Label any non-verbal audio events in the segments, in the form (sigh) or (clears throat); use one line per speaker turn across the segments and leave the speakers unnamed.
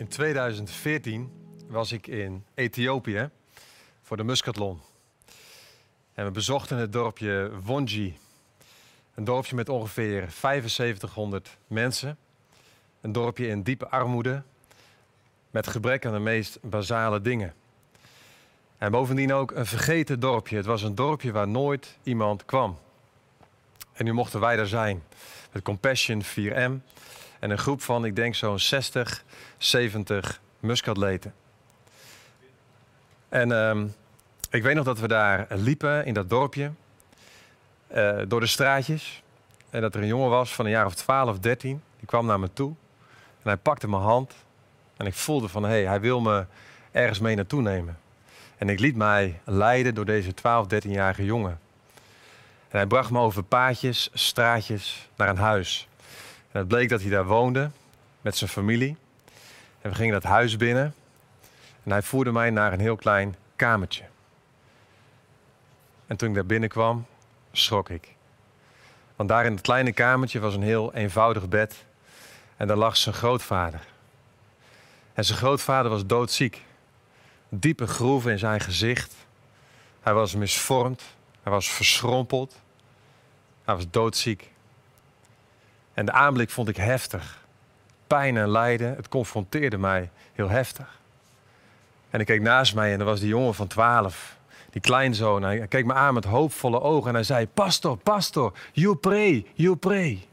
In 2014 was ik in Ethiopië voor de Muscatlon. En we bezochten het dorpje Wonji. Een dorpje met ongeveer 7500 mensen. Een dorpje in diepe armoede. Met gebrek aan de meest basale dingen. En bovendien ook een vergeten dorpje. Het was een dorpje waar nooit iemand kwam. En nu mochten wij daar zijn. Met Compassion 4M. En een groep van, ik denk zo'n 60, 70 muskatleten. En ehm, ik weet nog dat we daar liepen in dat dorpje. eh, door de straatjes. En dat er een jongen was van een jaar of 12, 13. Die kwam naar me toe. En hij pakte mijn hand. En ik voelde van, hé, hey, hij wil me ergens mee naartoe nemen. En ik liet mij leiden door deze 12, 13-jarige jongen. En hij bracht me over paadjes, straatjes naar een huis. En het bleek dat hij daar woonde met zijn familie. En we gingen dat huis binnen. En hij voerde mij naar een heel klein kamertje. En toen ik daar binnenkwam, schrok ik. Want daar in het kleine kamertje was een heel eenvoudig bed. En daar lag zijn grootvader. En zijn grootvader was doodziek. Diepe groeven in zijn gezicht. Hij was misvormd. Hij was verschrompeld. Hij was doodziek. En de aanblik vond ik heftig. Pijn en lijden, het confronteerde mij heel heftig. En ik keek naast mij en er was die jongen van 12, die kleinzoon. Hij keek me aan met hoopvolle ogen en hij zei: Pastor, pastor, you pray, you pray.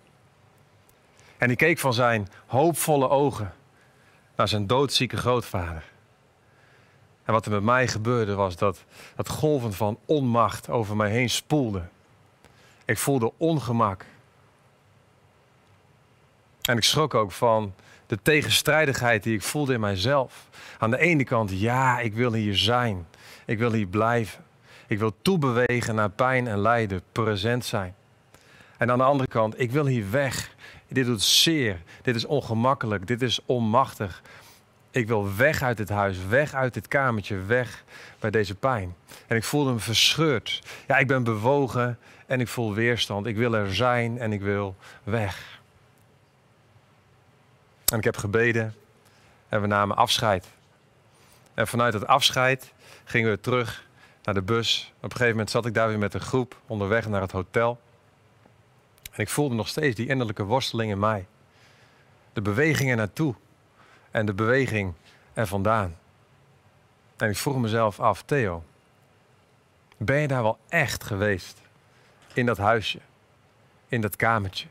En ik keek van zijn hoopvolle ogen naar zijn doodzieke grootvader. En wat er met mij gebeurde was dat, dat golven van onmacht over mij heen spoelde. Ik voelde ongemak. En ik schrok ook van de tegenstrijdigheid die ik voelde in mijzelf. Aan de ene kant, ja, ik wil hier zijn. Ik wil hier blijven. Ik wil toebewegen naar pijn en lijden, present zijn. En aan de andere kant, ik wil hier weg. Dit doet zeer. Dit is ongemakkelijk. Dit is onmachtig. Ik wil weg uit dit huis, weg uit dit kamertje, weg bij deze pijn. En ik voelde me verscheurd. Ja, ik ben bewogen en ik voel weerstand. Ik wil er zijn en ik wil weg. En ik heb gebeden en we namen afscheid. En vanuit het afscheid gingen we terug naar de bus. Op een gegeven moment zat ik daar weer met een groep onderweg naar het hotel. En ik voelde nog steeds die innerlijke worsteling in mij. De beweging er naartoe en de beweging er vandaan. En ik vroeg mezelf af, Theo, ben je daar wel echt geweest? In dat huisje, in dat kamertje?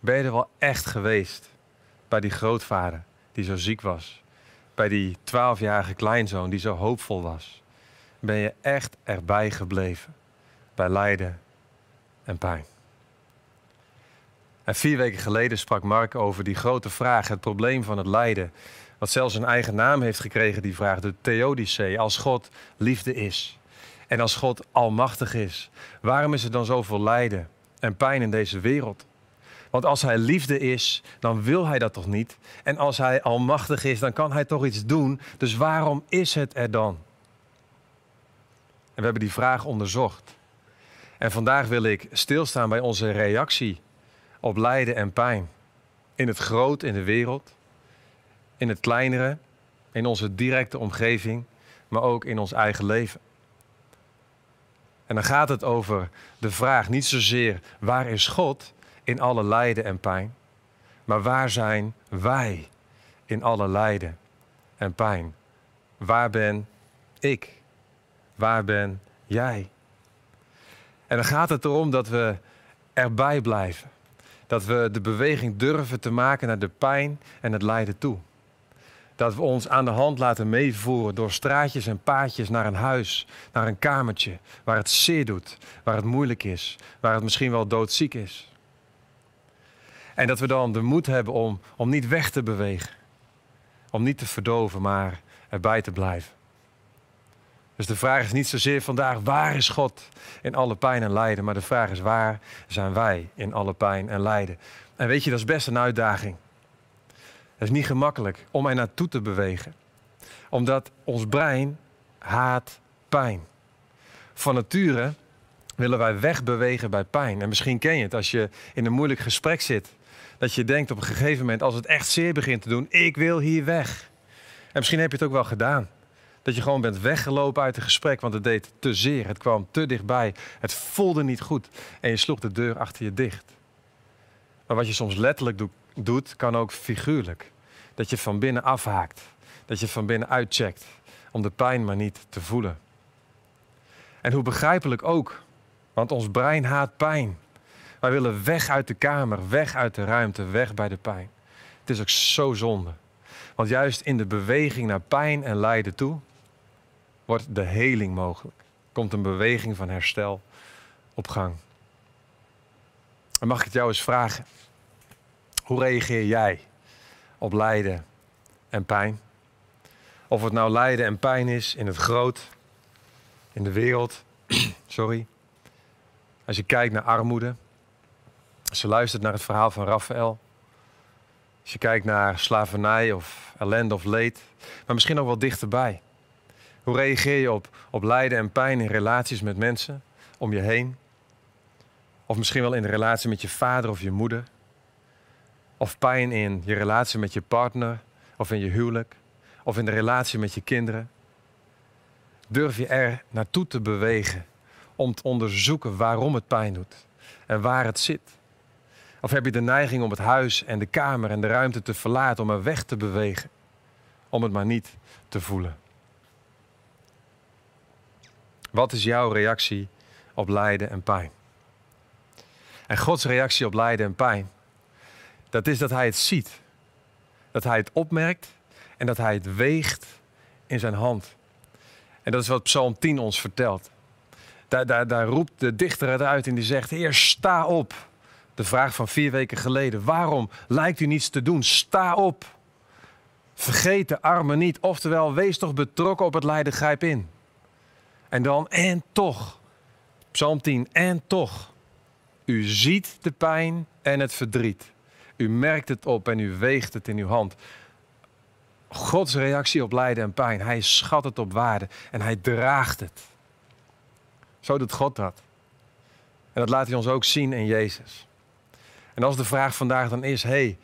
Ben je er wel echt geweest bij die grootvader die zo ziek was? Bij die twaalfjarige kleinzoon die zo hoopvol was? Ben je echt erbij gebleven bij lijden en pijn? En vier weken geleden sprak Mark over die grote vraag, het probleem van het lijden. Wat zelfs een eigen naam heeft gekregen, die vraag, de Theodicee. Als God liefde is en als God almachtig is, waarom is er dan zoveel lijden en pijn in deze wereld? Want als hij liefde is, dan wil hij dat toch niet? En als hij almachtig is, dan kan hij toch iets doen? Dus waarom is het er dan? En we hebben die vraag onderzocht. En vandaag wil ik stilstaan bij onze reactie op lijden en pijn. In het groot in de wereld, in het kleinere, in onze directe omgeving, maar ook in ons eigen leven. En dan gaat het over de vraag niet zozeer waar is God in alle lijden en pijn, maar waar zijn wij in alle lijden en pijn? Waar ben ik? Waar ben jij? En dan gaat het erom dat we erbij blijven. Dat we de beweging durven te maken naar de pijn en het lijden toe. Dat we ons aan de hand laten meevoeren door straatjes en paadjes naar een huis, naar een kamertje, waar het zeer doet, waar het moeilijk is, waar het misschien wel doodziek is. En dat we dan de moed hebben om, om niet weg te bewegen, om niet te verdoven, maar erbij te blijven. Dus de vraag is niet zozeer vandaag waar is God in alle pijn en lijden, maar de vraag is waar zijn wij in alle pijn en lijden. En weet je, dat is best een uitdaging. Het is niet gemakkelijk om er naartoe te bewegen, omdat ons brein haat pijn. Van nature willen wij wegbewegen bij pijn. En misschien ken je het als je in een moeilijk gesprek zit. Dat je denkt op een gegeven moment, als het echt zeer begint te doen, ik wil hier weg. En misschien heb je het ook wel gedaan. Dat je gewoon bent weggelopen uit het gesprek, want het deed te zeer. Het kwam te dichtbij. Het voelde niet goed. En je sloeg de deur achter je dicht. Maar wat je soms letterlijk doet, kan ook figuurlijk. Dat je van binnen afhaakt. Dat je van binnen uitcheckt. Om de pijn maar niet te voelen. En hoe begrijpelijk ook. Want ons brein haat pijn. Wij willen weg uit de kamer, weg uit de ruimte, weg bij de pijn. Het is ook zo zonde. Want juist in de beweging naar pijn en lijden toe wordt de heling mogelijk. Komt een beweging van herstel op gang. Mag ik het jou eens vragen? Hoe reageer jij op lijden en pijn? Of het nou lijden en pijn is in het groot, in de wereld, (clears throat) sorry. Als je kijkt naar armoede, als je luistert naar het verhaal van Raphaël, als je kijkt naar slavernij of ellende of leed, maar misschien ook wel dichterbij. Hoe reageer je op, op lijden en pijn in relaties met mensen om je heen? Of misschien wel in de relatie met je vader of je moeder? Of pijn in je relatie met je partner of in je huwelijk? Of in de relatie met je kinderen? Durf je er naartoe te bewegen om te onderzoeken waarom het pijn doet en waar het zit? Of heb je de neiging om het huis en de kamer en de ruimte te verlaten, om er weg te bewegen, om het maar niet te voelen? Wat is jouw reactie op lijden en pijn? En Gods reactie op lijden en pijn, dat is dat Hij het ziet, dat Hij het opmerkt en dat Hij het weegt in zijn hand. En dat is wat Psalm 10 ons vertelt. Daar, daar, daar roept de dichter het uit en die zegt: Heer, sta op. De vraag van vier weken geleden: waarom lijkt u niets te doen? Sta op. Vergeet de armen niet, oftewel wees toch betrokken op het lijden, grijp in. En dan, en toch, Psalm 10, en toch, u ziet de pijn en het verdriet. U merkt het op en u weegt het in uw hand. Gods reactie op lijden en pijn. Hij schat het op waarde en hij draagt het. Zo doet God dat. En dat laat hij ons ook zien in Jezus. En als de vraag vandaag dan is: hey,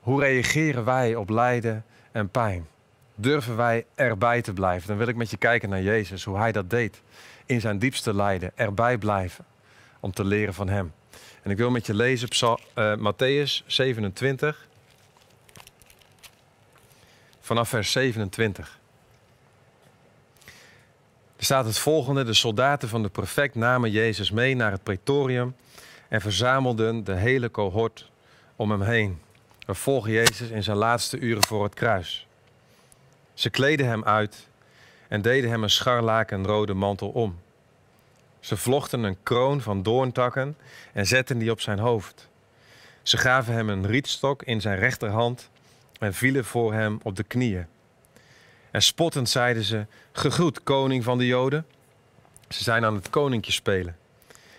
hoe reageren wij op lijden en pijn? Durven wij erbij te blijven? Dan wil ik met je kijken naar Jezus, hoe hij dat deed. In zijn diepste lijden, erbij blijven. Om te leren van hem. En ik wil met je lezen Psal, uh, Matthäus 27. Vanaf vers 27. Er staat het volgende: De soldaten van de prefect namen Jezus mee naar het pretorium en verzamelden de hele cohort om hem heen. We volgen Jezus in zijn laatste uren voor het kruis. Ze kleden hem uit en deden hem een scharlakenrode mantel om. Ze vlochten een kroon van doorntakken en zetten die op zijn hoofd. Ze gaven hem een rietstok in zijn rechterhand en vielen voor hem op de knieën. En spottend zeiden ze: Gegroet, koning van de Joden. Ze zijn aan het koninkje spelen.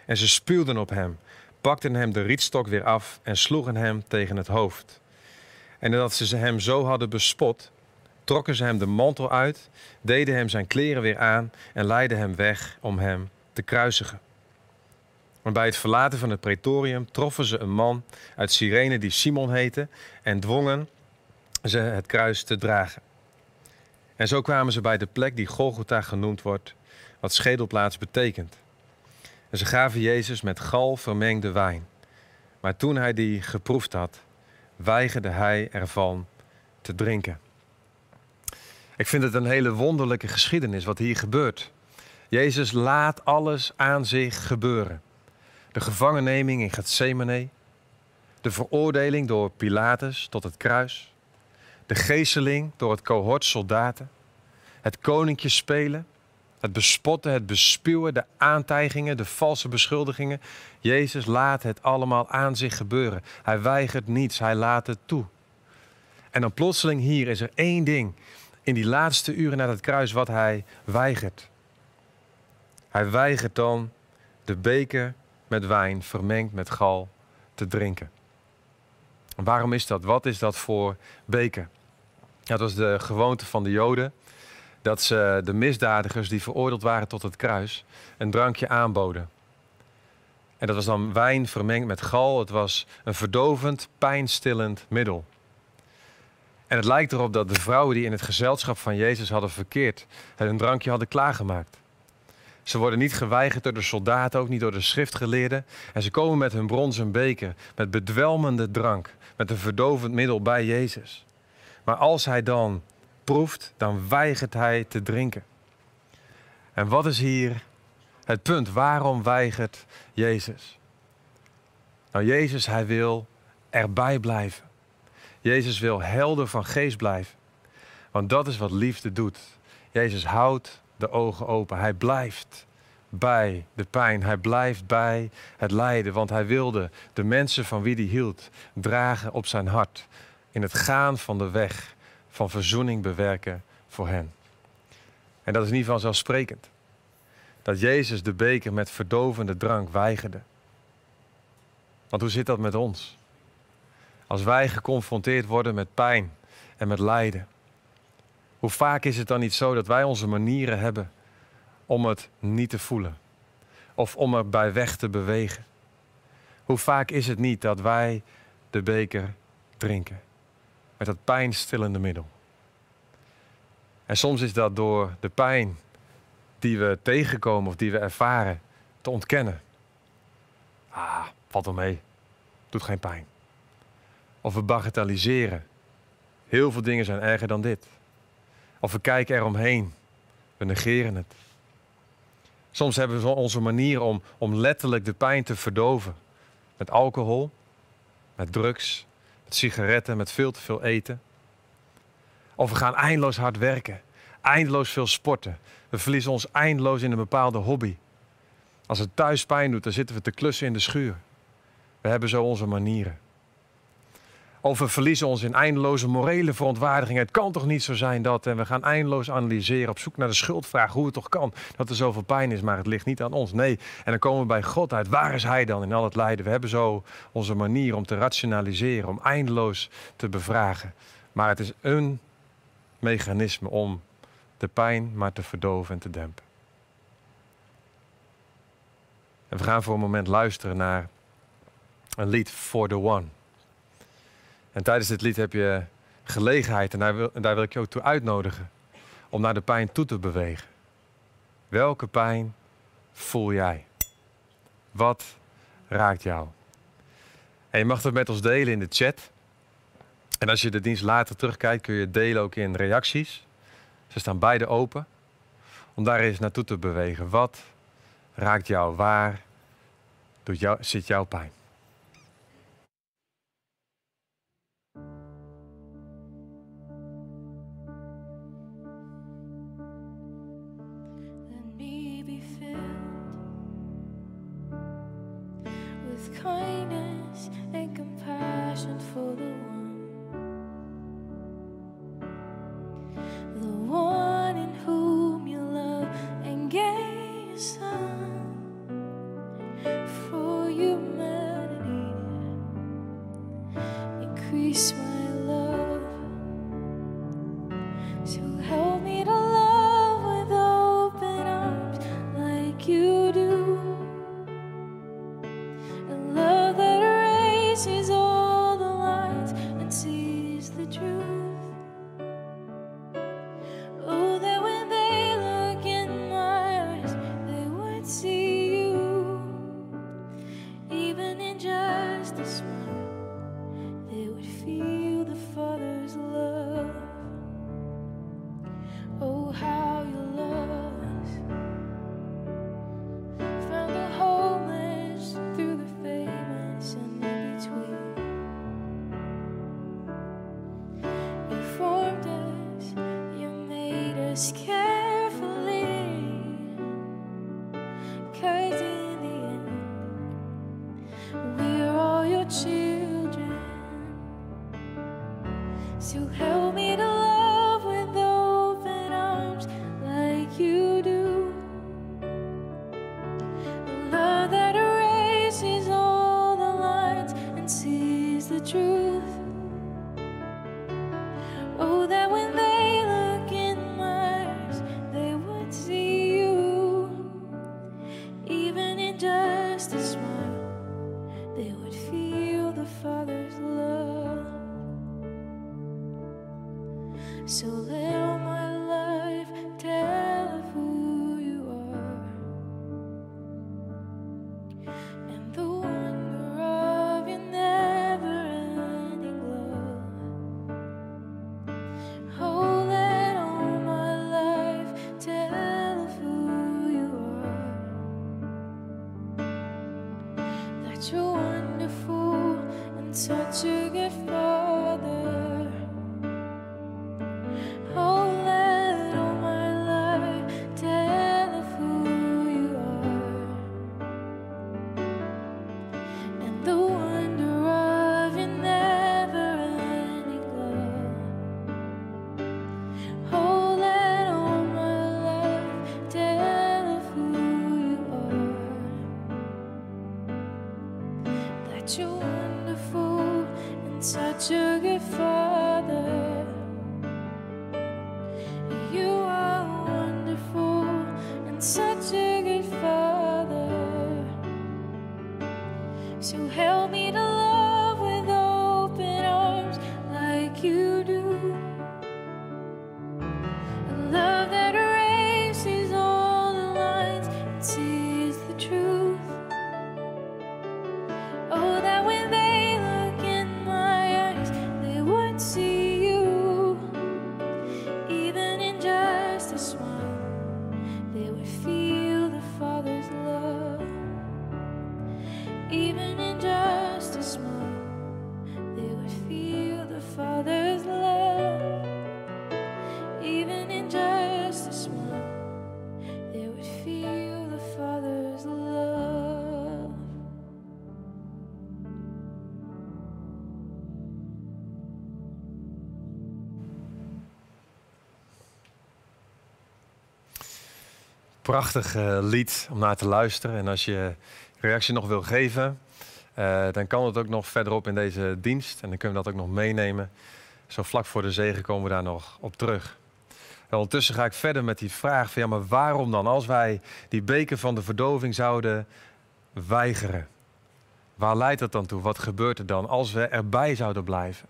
En ze spuwden op hem, pakten hem de rietstok weer af en sloegen hem tegen het hoofd. En nadat ze hem zo hadden bespot, trokken ze hem de mantel uit, deden hem zijn kleren weer aan en leidden hem weg om hem te kruisigen. Maar bij het verlaten van het pretorium troffen ze een man uit Cyrene die Simon heette en dwongen ze het kruis te dragen. En zo kwamen ze bij de plek die Golgotha genoemd wordt, wat schedelplaats betekent. En ze gaven Jezus met gal vermengde wijn. Maar toen hij die geproefd had, weigerde hij ervan te drinken. Ik vind het een hele wonderlijke geschiedenis wat hier gebeurt. Jezus laat alles aan zich gebeuren. De gevangenneming in Gethsemane, de veroordeling door Pilatus tot het kruis, de geeseling door het cohort soldaten, het koninkje spelen, het bespotten, het bespuwen, de aantijgingen, de valse beschuldigingen. Jezus laat het allemaal aan zich gebeuren. Hij weigert niets, hij laat het toe. En dan plotseling hier is er één ding in die laatste uren na het kruis wat hij weigert. Hij weigert dan de beker met wijn vermengd met gal te drinken. waarom is dat? Wat is dat voor beker? Dat was de gewoonte van de Joden. Dat ze de misdadigers die veroordeeld waren tot het kruis een drankje aanboden. En dat was dan wijn vermengd met gal. Het was een verdovend, pijnstillend middel. En het lijkt erop dat de vrouwen die in het gezelschap van Jezus hadden verkeerd, een drankje hadden klaargemaakt. Ze worden niet geweigerd door de soldaten, ook niet door de schriftgeleerden. En ze komen met hun bronzen beker, met bedwelmende drank, met een verdovend middel bij Jezus. Maar als hij dan proeft, dan weigert hij te drinken. En wat is hier het punt? Waarom weigert Jezus? Nou, Jezus, hij wil erbij blijven. Jezus wil helder van geest blijven. Want dat is wat liefde doet. Jezus houdt de ogen open. Hij blijft bij de pijn. Hij blijft bij het lijden. Want hij wilde de mensen van wie hij hield dragen op zijn hart. In het gaan van de weg van verzoening bewerken voor hen. En dat is niet vanzelfsprekend. Dat Jezus de beker met verdovende drank weigerde. Want hoe zit dat met ons? Als wij geconfronteerd worden met pijn en met lijden. Hoe vaak is het dan niet zo dat wij onze manieren hebben om het niet te voelen? Of om er bij weg te bewegen? Hoe vaak is het niet dat wij de beker drinken? Met dat pijnstillende middel. En soms is dat door de pijn die we tegenkomen of die we ervaren te ontkennen. Ah, valt wel mee. Doet geen pijn. Of we bagatelliseren. Heel veel dingen zijn erger dan dit. Of we kijken eromheen. We negeren het. Soms hebben we onze manier om, om letterlijk de pijn te verdoven. Met alcohol, met drugs, sigaretten, met veel te veel eten. Of we gaan eindeloos hard werken, eindeloos veel sporten. We verliezen ons eindeloos in een bepaalde hobby. Als het thuis pijn doet, dan zitten we te klussen in de schuur. We hebben zo onze manieren. Of we verliezen ons in eindeloze morele verontwaardiging. Het kan toch niet zo zijn dat. En we gaan eindeloos analyseren, op zoek naar de schuldvraag. Hoe het toch kan dat er zoveel pijn is, maar het ligt niet aan ons. Nee. En dan komen we bij God uit. Waar is Hij dan in al het lijden? We hebben zo onze manier om te rationaliseren, om eindeloos te bevragen. Maar het is een mechanisme om de pijn maar te verdoven en te dempen. En we gaan voor een moment luisteren naar een lied For the One. En tijdens dit lied heb je gelegenheid, en daar wil, daar wil ik je ook toe uitnodigen, om naar de pijn toe te bewegen. Welke pijn voel jij? Wat raakt jou? En je mag dat met ons delen in de chat. En als je de dienst later terugkijkt, kun je het delen ook in reacties. Ze staan beide open. Om daar eens naartoe te bewegen. Wat raakt jou? Waar zit jouw pijn?
A love that erases we're all your children. Wonderful and such a good father.
Prachtig eh, lied om naar te luisteren. En als je reactie nog wil geven, eh, dan kan het ook nog verderop in deze dienst. En dan kunnen we dat ook nog meenemen. Zo vlak voor de zegen komen we daar nog op terug. En ondertussen ga ik verder met die vraag van ja, maar waarom dan? Als wij die beker van de verdoving zouden weigeren. Waar leidt dat dan toe? Wat gebeurt er dan als we erbij zouden blijven?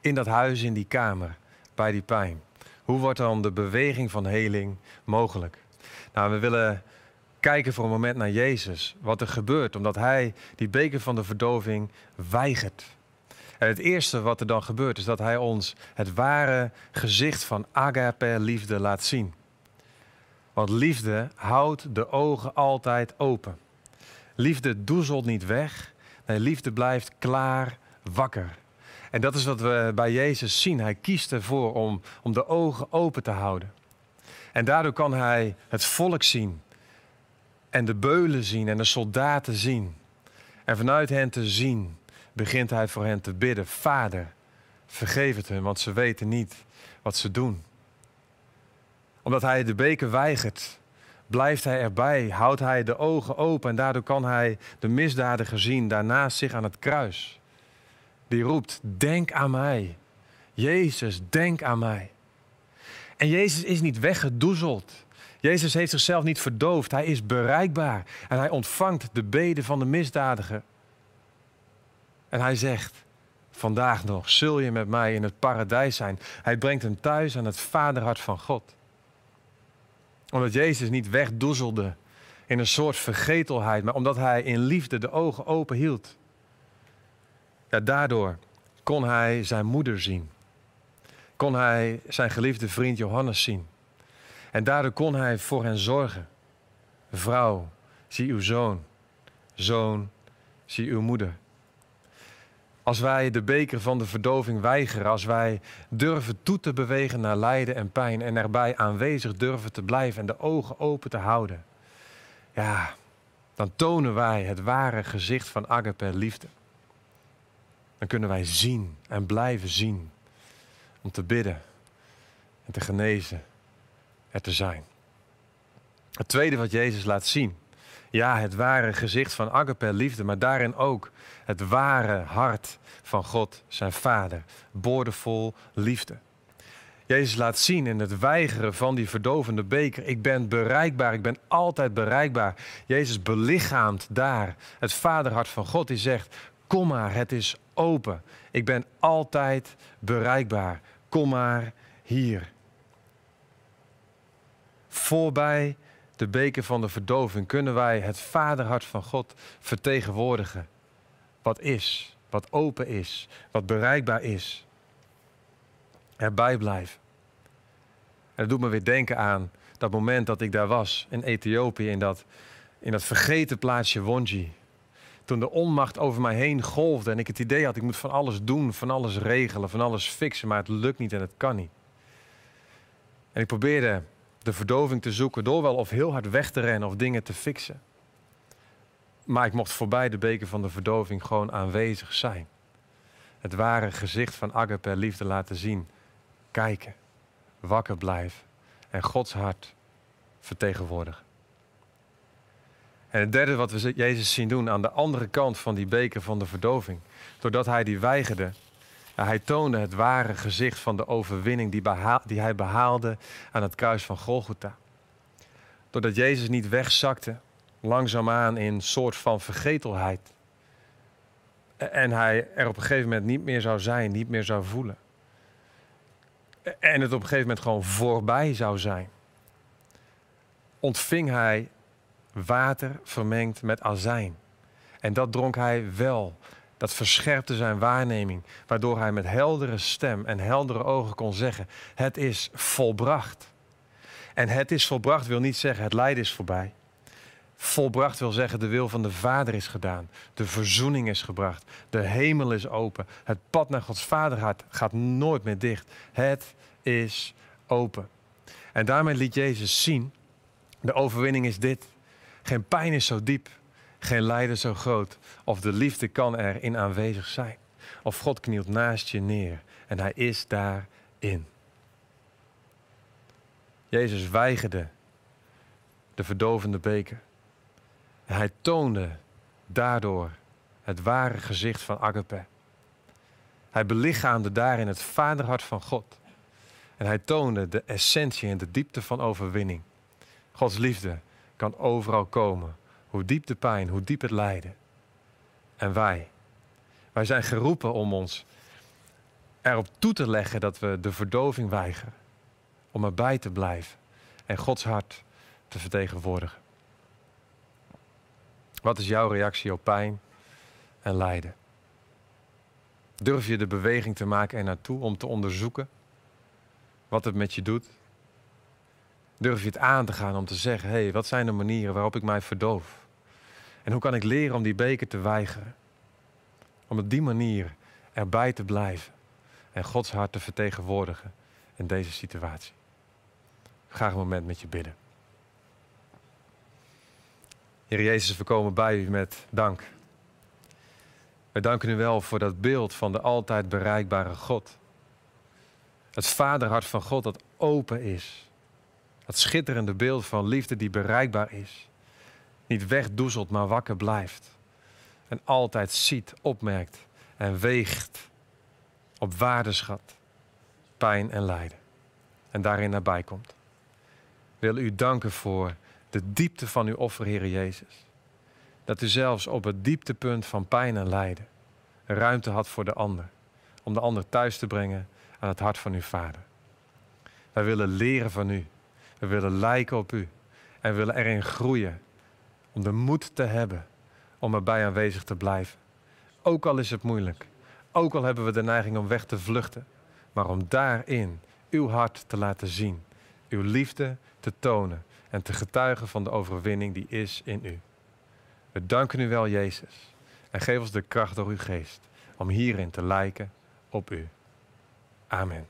In dat huis, in die kamer, bij die pijn. Hoe wordt dan de beweging van heling mogelijk? Nou, we willen kijken voor een moment naar Jezus. Wat er gebeurt omdat hij die beker van de verdoving weigert. En het eerste wat er dan gebeurt is dat hij ons het ware gezicht van agape liefde laat zien. Want liefde houdt de ogen altijd open. Liefde doezelt niet weg. Nee, liefde blijft klaar wakker. En dat is wat we bij Jezus zien. Hij kiest ervoor om, om de ogen open te houden. En daardoor kan hij het volk zien. En de beulen zien en de soldaten zien. En vanuit hen te zien begint hij voor hen te bidden. Vader, vergeef het hun, want ze weten niet wat ze doen. Omdat hij de beker weigert, blijft hij erbij, houdt hij de ogen open en daardoor kan hij de misdadiger zien daarnaast zich aan het kruis. Die roept, denk aan mij. Jezus, denk aan mij. En Jezus is niet weggedoezeld. Jezus heeft zichzelf niet verdoofd. Hij is bereikbaar. En hij ontvangt de beden van de misdadiger. En hij zegt, vandaag nog zul je met mij in het paradijs zijn. Hij brengt hem thuis aan het vaderhart van God. Omdat Jezus niet wegdoezelde in een soort vergetelheid, maar omdat hij in liefde de ogen open hield. Ja, daardoor kon hij zijn moeder zien. Kon hij zijn geliefde vriend Johannes zien. En daardoor kon hij voor hen zorgen. Vrouw, zie uw zoon. Zoon, zie uw moeder. Als wij de beker van de verdoving weigeren, als wij durven toe te bewegen naar lijden en pijn en erbij aanwezig durven te blijven en de ogen open te houden, ja, dan tonen wij het ware gezicht van agape liefde. Dan kunnen wij zien en blijven zien om te bidden en te genezen, er te zijn. Het tweede wat Jezus laat zien, ja, het ware gezicht van agape liefde, maar daarin ook het ware hart van God, zijn Vader, boordevol liefde. Jezus laat zien in het weigeren van die verdovende beker. Ik ben bereikbaar, ik ben altijd bereikbaar. Jezus belichaamt daar het vaderhart van God. Die zegt, kom maar, het is open. Ik ben altijd bereikbaar. Kom maar hier. Voorbij de beker van de verdoving kunnen wij het vaderhart van God vertegenwoordigen. Wat is, wat open is, wat bereikbaar is. Erbij blijven. En dat doet me weer denken aan dat moment dat ik daar was in Ethiopië, in dat, in dat vergeten plaatsje Wonji. Toen de onmacht over mij heen golfde en ik het idee had, ik moet van alles doen, van alles regelen, van alles fixen, maar het lukt niet en het kan niet. En ik probeerde de verdoving te zoeken door wel of heel hard weg te rennen of dingen te fixen. Maar ik mocht voorbij de beker van de verdoving gewoon aanwezig zijn. Het ware gezicht van agape liefde laten zien. Kijken, wakker blijven en Gods hart vertegenwoordigen. En het derde wat we Jezus zien doen aan de andere kant van die beker van de verdoving. Doordat hij die weigerde, hij toonde het ware gezicht van de overwinning die, die hij behaalde aan het kruis van Golgotha. Doordat Jezus niet wegzakte, langzaamaan in een soort van vergetelheid. En hij er op een gegeven moment niet meer zou zijn, niet meer zou voelen. En het op een gegeven moment gewoon voorbij zou zijn. Ontving hij water vermengd met azijn. En dat dronk hij wel. Dat verscherpte zijn waarneming, waardoor hij met heldere stem en heldere ogen kon zeggen: Het is volbracht. En het is volbracht wil niet zeggen het lijden is voorbij. Volbracht wil zeggen de wil van de Vader is gedaan. De verzoening is gebracht. De hemel is open. Het pad naar Gods Vaderhart gaat nooit meer dicht. Het is open. En daarmee liet Jezus zien: de overwinning is dit. Geen pijn is zo diep, geen lijden zo groot. Of de liefde kan erin aanwezig zijn. Of God knielt naast je neer en hij is daarin. Jezus weigerde de verdovende beker. Hij toonde daardoor het ware gezicht van agape. Hij belichaamde daarin het vaderhart van God. En hij toonde de essentie en de diepte van overwinning. Gods liefde kan overal komen. Hoe diep de pijn, hoe diep het lijden. En wij, wij zijn geroepen om ons erop toe te leggen dat we de verdoving weigeren. Om erbij te blijven en Gods hart te vertegenwoordigen. Wat is jouw reactie op pijn en lijden? Durf je de beweging te maken er naartoe om te onderzoeken wat het met je doet? Durf je het aan te gaan om te zeggen: hé, hey, wat zijn de manieren waarop ik mij verdoof? En hoe kan ik leren om die beker te weigeren? Om op die manier erbij te blijven en Gods hart te vertegenwoordigen in deze situatie. Graag een moment met je bidden. Heer Jezus, we komen bij u met dank. Wij danken u wel voor dat beeld van de altijd bereikbare God. Het vaderhart van God dat open is. Dat schitterende beeld van liefde die bereikbaar is. Niet wegdoezelt, maar wakker blijft. En altijd ziet, opmerkt en weegt op waardeschat, pijn en lijden. En daarin nabij komt. Wil u danken voor de diepte van uw offer, Heer Jezus. Dat u zelfs op het dieptepunt van pijn en lijden ruimte had voor de ander. Om de ander thuis te brengen aan het hart van uw Vader. Wij willen leren van u. We willen lijken op u. En willen erin groeien. Om de moed te hebben om erbij aanwezig te blijven. Ook al is het moeilijk. Ook al hebben we de neiging om weg te vluchten. Maar om daarin uw hart te laten zien. Uw liefde te tonen. En te getuigen van de overwinning die is in u. We danken u wel, Jezus. En geef ons de kracht door uw geest om hierin te lijken op u. Amen.